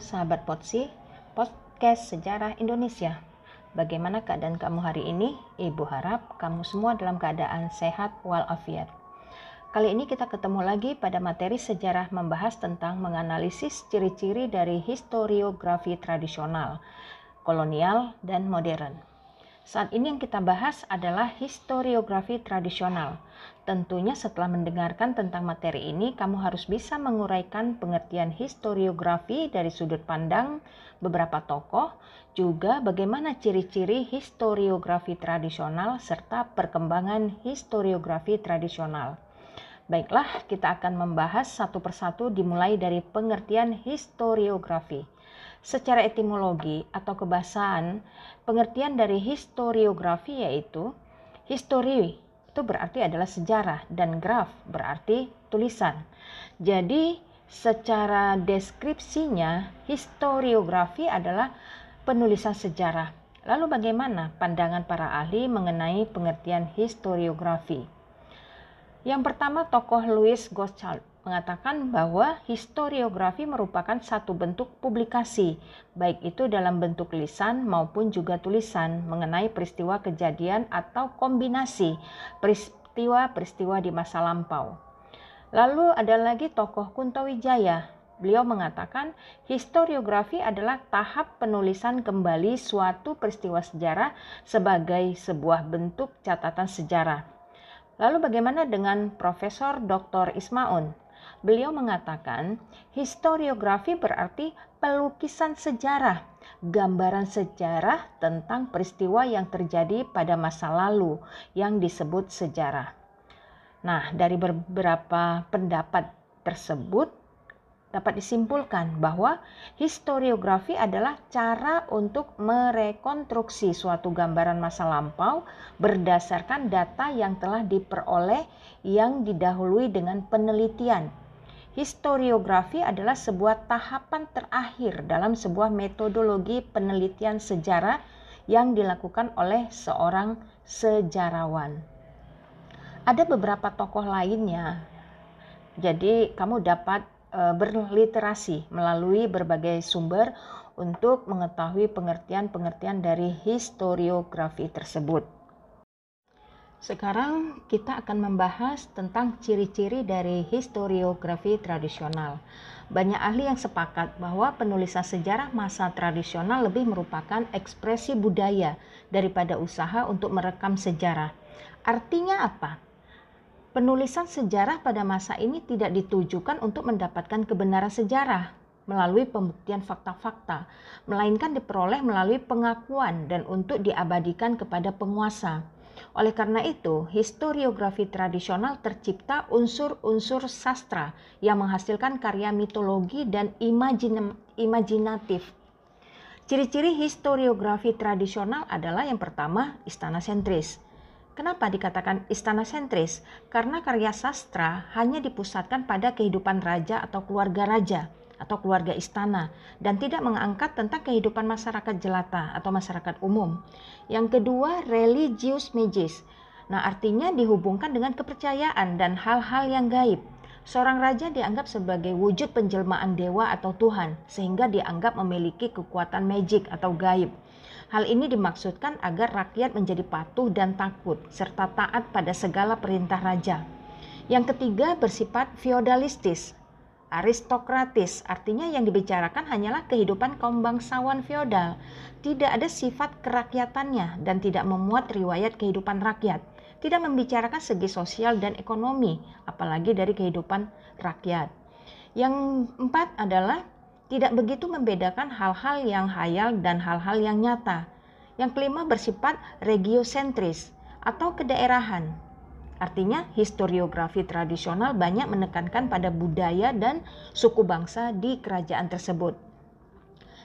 sahabat Potsi, podcast Sejarah Indonesia. Bagaimana keadaan kamu hari ini? Ibu harap kamu semua dalam keadaan sehat walafiat. Kali ini kita ketemu lagi pada materi sejarah membahas tentang menganalisis ciri-ciri dari historiografi tradisional, kolonial, dan modern. Saat ini yang kita bahas adalah historiografi tradisional. Tentunya setelah mendengarkan tentang materi ini, kamu harus bisa menguraikan pengertian historiografi dari sudut pandang beberapa tokoh, juga bagaimana ciri-ciri historiografi tradisional serta perkembangan historiografi tradisional. Baiklah, kita akan membahas satu persatu dimulai dari pengertian historiografi. Secara etimologi atau kebahasaan, pengertian dari historiografi yaitu histori itu berarti adalah sejarah dan graf berarti tulisan. Jadi secara deskripsinya historiografi adalah penulisan sejarah. Lalu bagaimana pandangan para ahli mengenai pengertian historiografi? Yang pertama tokoh Louis Gottschalk mengatakan bahwa historiografi merupakan satu bentuk publikasi, baik itu dalam bentuk lisan maupun juga tulisan mengenai peristiwa kejadian atau kombinasi peristiwa-peristiwa di masa lampau. Lalu ada lagi tokoh Kunto Wijaya. Beliau mengatakan historiografi adalah tahap penulisan kembali suatu peristiwa sejarah sebagai sebuah bentuk catatan sejarah. Lalu bagaimana dengan Profesor Dr. Ismaun? Beliau mengatakan, historiografi berarti pelukisan sejarah, gambaran sejarah tentang peristiwa yang terjadi pada masa lalu yang disebut sejarah. Nah, dari beberapa pendapat tersebut dapat disimpulkan bahwa historiografi adalah cara untuk merekonstruksi suatu gambaran masa lampau berdasarkan data yang telah diperoleh yang didahului dengan penelitian historiografi adalah sebuah tahapan terakhir dalam sebuah metodologi penelitian sejarah yang dilakukan oleh seorang sejarawan. Ada beberapa tokoh lainnya, jadi kamu dapat e, berliterasi melalui berbagai sumber untuk mengetahui pengertian-pengertian dari historiografi tersebut. Sekarang kita akan membahas tentang ciri-ciri dari historiografi tradisional. Banyak ahli yang sepakat bahwa penulisan sejarah masa tradisional lebih merupakan ekspresi budaya daripada usaha untuk merekam sejarah. Artinya apa? Penulisan sejarah pada masa ini tidak ditujukan untuk mendapatkan kebenaran sejarah melalui pembuktian fakta-fakta, melainkan diperoleh melalui pengakuan dan untuk diabadikan kepada penguasa. Oleh karena itu, historiografi tradisional tercipta unsur-unsur sastra yang menghasilkan karya mitologi dan imajin imajinatif. Ciri-ciri historiografi tradisional adalah yang pertama, istana sentris. Kenapa dikatakan istana sentris? Karena karya sastra hanya dipusatkan pada kehidupan raja atau keluarga raja atau keluarga istana dan tidak mengangkat tentang kehidupan masyarakat jelata atau masyarakat umum. Yang kedua, religius magis. Nah, artinya dihubungkan dengan kepercayaan dan hal-hal yang gaib. Seorang raja dianggap sebagai wujud penjelmaan dewa atau Tuhan, sehingga dianggap memiliki kekuatan magic atau gaib. Hal ini dimaksudkan agar rakyat menjadi patuh dan takut, serta taat pada segala perintah raja. Yang ketiga bersifat feodalistis aristokratis, artinya yang dibicarakan hanyalah kehidupan kaum bangsawan feodal. Tidak ada sifat kerakyatannya dan tidak memuat riwayat kehidupan rakyat. Tidak membicarakan segi sosial dan ekonomi, apalagi dari kehidupan rakyat. Yang empat adalah tidak begitu membedakan hal-hal yang hayal dan hal-hal yang nyata. Yang kelima bersifat regiosentris atau kedaerahan, Artinya, historiografi tradisional banyak menekankan pada budaya dan suku bangsa di kerajaan tersebut.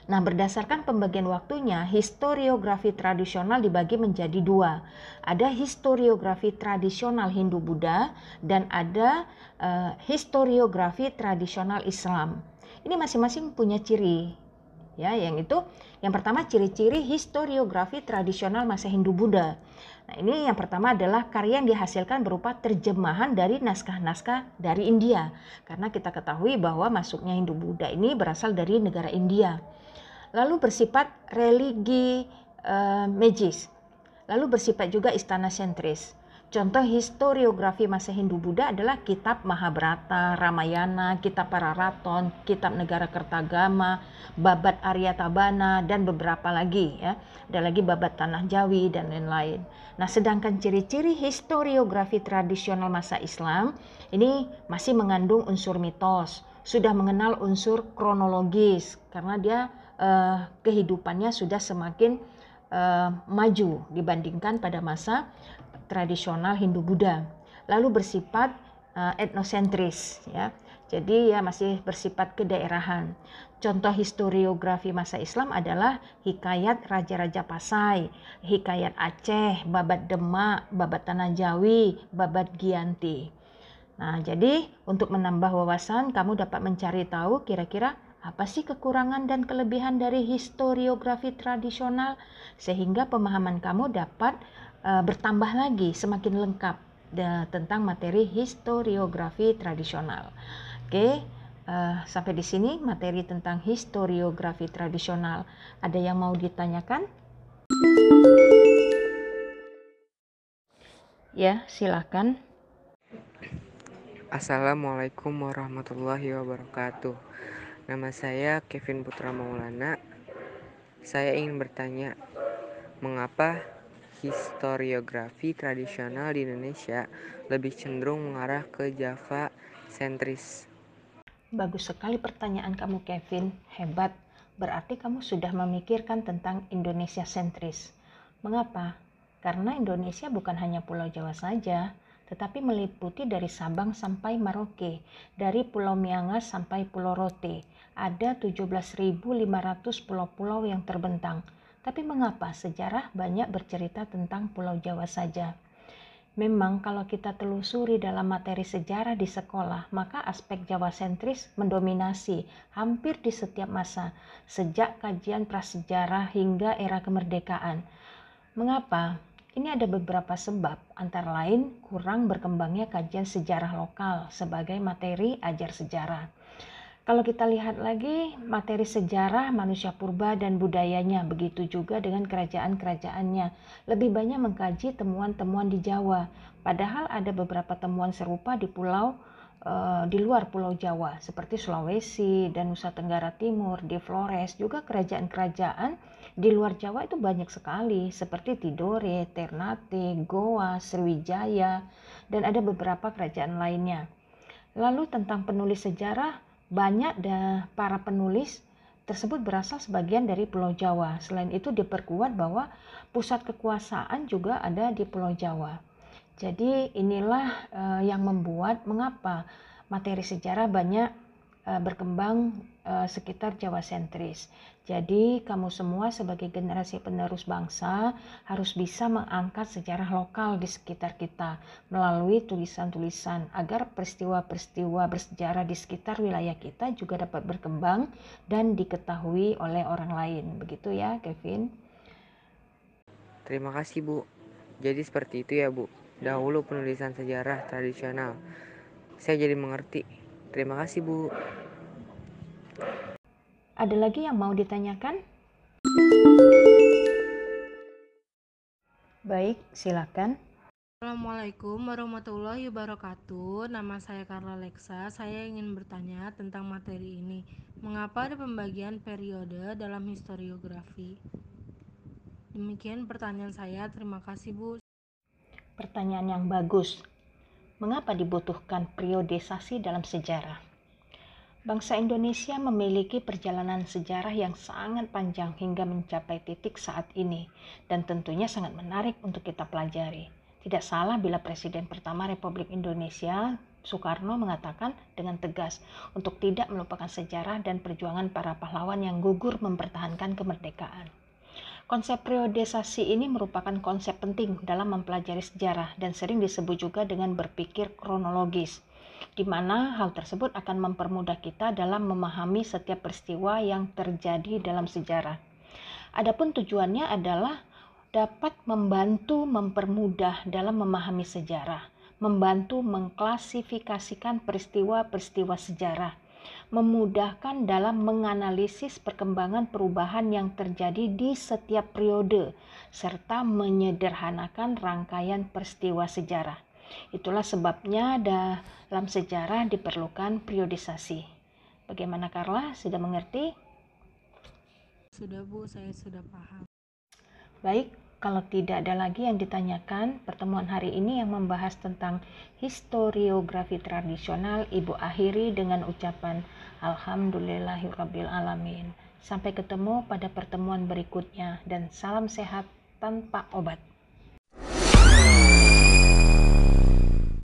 Nah, berdasarkan pembagian waktunya, historiografi tradisional dibagi menjadi dua. Ada historiografi tradisional Hindu-Buddha dan ada uh, historiografi tradisional Islam. Ini masing-masing punya ciri. Ya, yang itu yang pertama ciri-ciri historiografi tradisional masa Hindu-Buddha. Nah, ini yang pertama adalah karya yang dihasilkan berupa terjemahan dari naskah-naskah dari India. Karena kita ketahui bahwa masuknya Hindu Buddha ini berasal dari negara India. Lalu bersifat religi uh, magis. Lalu bersifat juga istana sentris. Contoh historiografi masa Hindu Buddha adalah kitab Mahabharata, Ramayana, kitab Pararaton, kitab Negara Kertagama, babat Arya Tabana dan beberapa lagi ya. Ada lagi babat Tanah Jawi dan lain-lain. Nah, sedangkan ciri-ciri historiografi tradisional masa Islam ini masih mengandung unsur mitos, sudah mengenal unsur kronologis karena dia eh, kehidupannya sudah semakin eh, maju dibandingkan pada masa tradisional Hindu-Buddha. Lalu bersifat uh, etnosentris ya. Jadi ya masih bersifat kedaerahan. Contoh historiografi masa Islam adalah hikayat Raja-Raja Pasai, hikayat Aceh, babat Demak, babat Tanah Jawi, babat Gianti. Nah, jadi untuk menambah wawasan, kamu dapat mencari tahu kira-kira apa sih kekurangan dan kelebihan dari historiografi tradisional sehingga pemahaman kamu dapat uh, bertambah lagi semakin lengkap de, tentang materi historiografi tradisional. Oke, uh, sampai di sini materi tentang historiografi tradisional. Ada yang mau ditanyakan? Ya, silakan. Assalamualaikum warahmatullahi wabarakatuh. Nama saya Kevin Putra Maulana. Saya ingin bertanya, mengapa historiografi tradisional di Indonesia lebih cenderung mengarah ke Java sentris. Bagus sekali pertanyaan kamu Kevin, hebat. Berarti kamu sudah memikirkan tentang Indonesia sentris. Mengapa? Karena Indonesia bukan hanya Pulau Jawa saja, tetapi meliputi dari Sabang sampai Maroke, dari Pulau Miangas sampai Pulau Rote. Ada 17.500 pulau-pulau yang terbentang tapi mengapa sejarah banyak bercerita tentang Pulau Jawa saja? Memang kalau kita telusuri dalam materi sejarah di sekolah, maka aspek Jawa sentris mendominasi hampir di setiap masa, sejak kajian prasejarah hingga era kemerdekaan. Mengapa? Ini ada beberapa sebab, antara lain kurang berkembangnya kajian sejarah lokal sebagai materi ajar sejarah. Kalau kita lihat lagi materi sejarah manusia purba dan budayanya, begitu juga dengan kerajaan-kerajaannya. Lebih banyak mengkaji temuan-temuan di Jawa, padahal ada beberapa temuan serupa di pulau uh, di luar Pulau Jawa, seperti Sulawesi dan Nusa Tenggara Timur, di Flores, juga kerajaan-kerajaan di luar Jawa itu banyak sekali, seperti Tidore, Ternate, Goa, Sriwijaya, dan ada beberapa kerajaan lainnya. Lalu tentang penulis sejarah, banyak para penulis tersebut berasal sebagian dari Pulau Jawa. Selain itu diperkuat bahwa pusat kekuasaan juga ada di Pulau Jawa. Jadi inilah uh, yang membuat mengapa materi sejarah banyak uh, berkembang uh, sekitar Jawa sentris. Jadi kamu semua sebagai generasi penerus bangsa harus bisa mengangkat sejarah lokal di sekitar kita melalui tulisan-tulisan agar peristiwa-peristiwa bersejarah di sekitar wilayah kita juga dapat berkembang dan diketahui oleh orang lain. Begitu ya, Kevin. Terima kasih, Bu. Jadi seperti itu ya, Bu. Dahulu penulisan sejarah tradisional. Saya jadi mengerti. Terima kasih, Bu. Ada lagi yang mau ditanyakan? Baik, silakan. Assalamualaikum warahmatullahi wabarakatuh. Nama saya Carla Lexa. Saya ingin bertanya tentang materi ini. Mengapa ada pembagian periode dalam historiografi? Demikian pertanyaan saya. Terima kasih, Bu. Pertanyaan yang bagus. Mengapa dibutuhkan periodisasi dalam sejarah? Bangsa Indonesia memiliki perjalanan sejarah yang sangat panjang hingga mencapai titik saat ini dan tentunya sangat menarik untuk kita pelajari. Tidak salah bila Presiden pertama Republik Indonesia Soekarno mengatakan dengan tegas untuk tidak melupakan sejarah dan perjuangan para pahlawan yang gugur mempertahankan kemerdekaan. Konsep periodisasi ini merupakan konsep penting dalam mempelajari sejarah dan sering disebut juga dengan berpikir kronologis di mana hal tersebut akan mempermudah kita dalam memahami setiap peristiwa yang terjadi dalam sejarah. Adapun tujuannya adalah dapat membantu mempermudah dalam memahami sejarah, membantu mengklasifikasikan peristiwa-peristiwa sejarah, memudahkan dalam menganalisis perkembangan perubahan yang terjadi di setiap periode, serta menyederhanakan rangkaian peristiwa sejarah. Itulah sebabnya dalam sejarah diperlukan periodisasi. Bagaimana Carla? Sudah mengerti? Sudah Bu, saya sudah paham. Baik, kalau tidak ada lagi yang ditanyakan, pertemuan hari ini yang membahas tentang historiografi tradisional Ibu akhiri dengan ucapan Alhamdulillahirabbil alamin. Sampai ketemu pada pertemuan berikutnya dan salam sehat tanpa obat.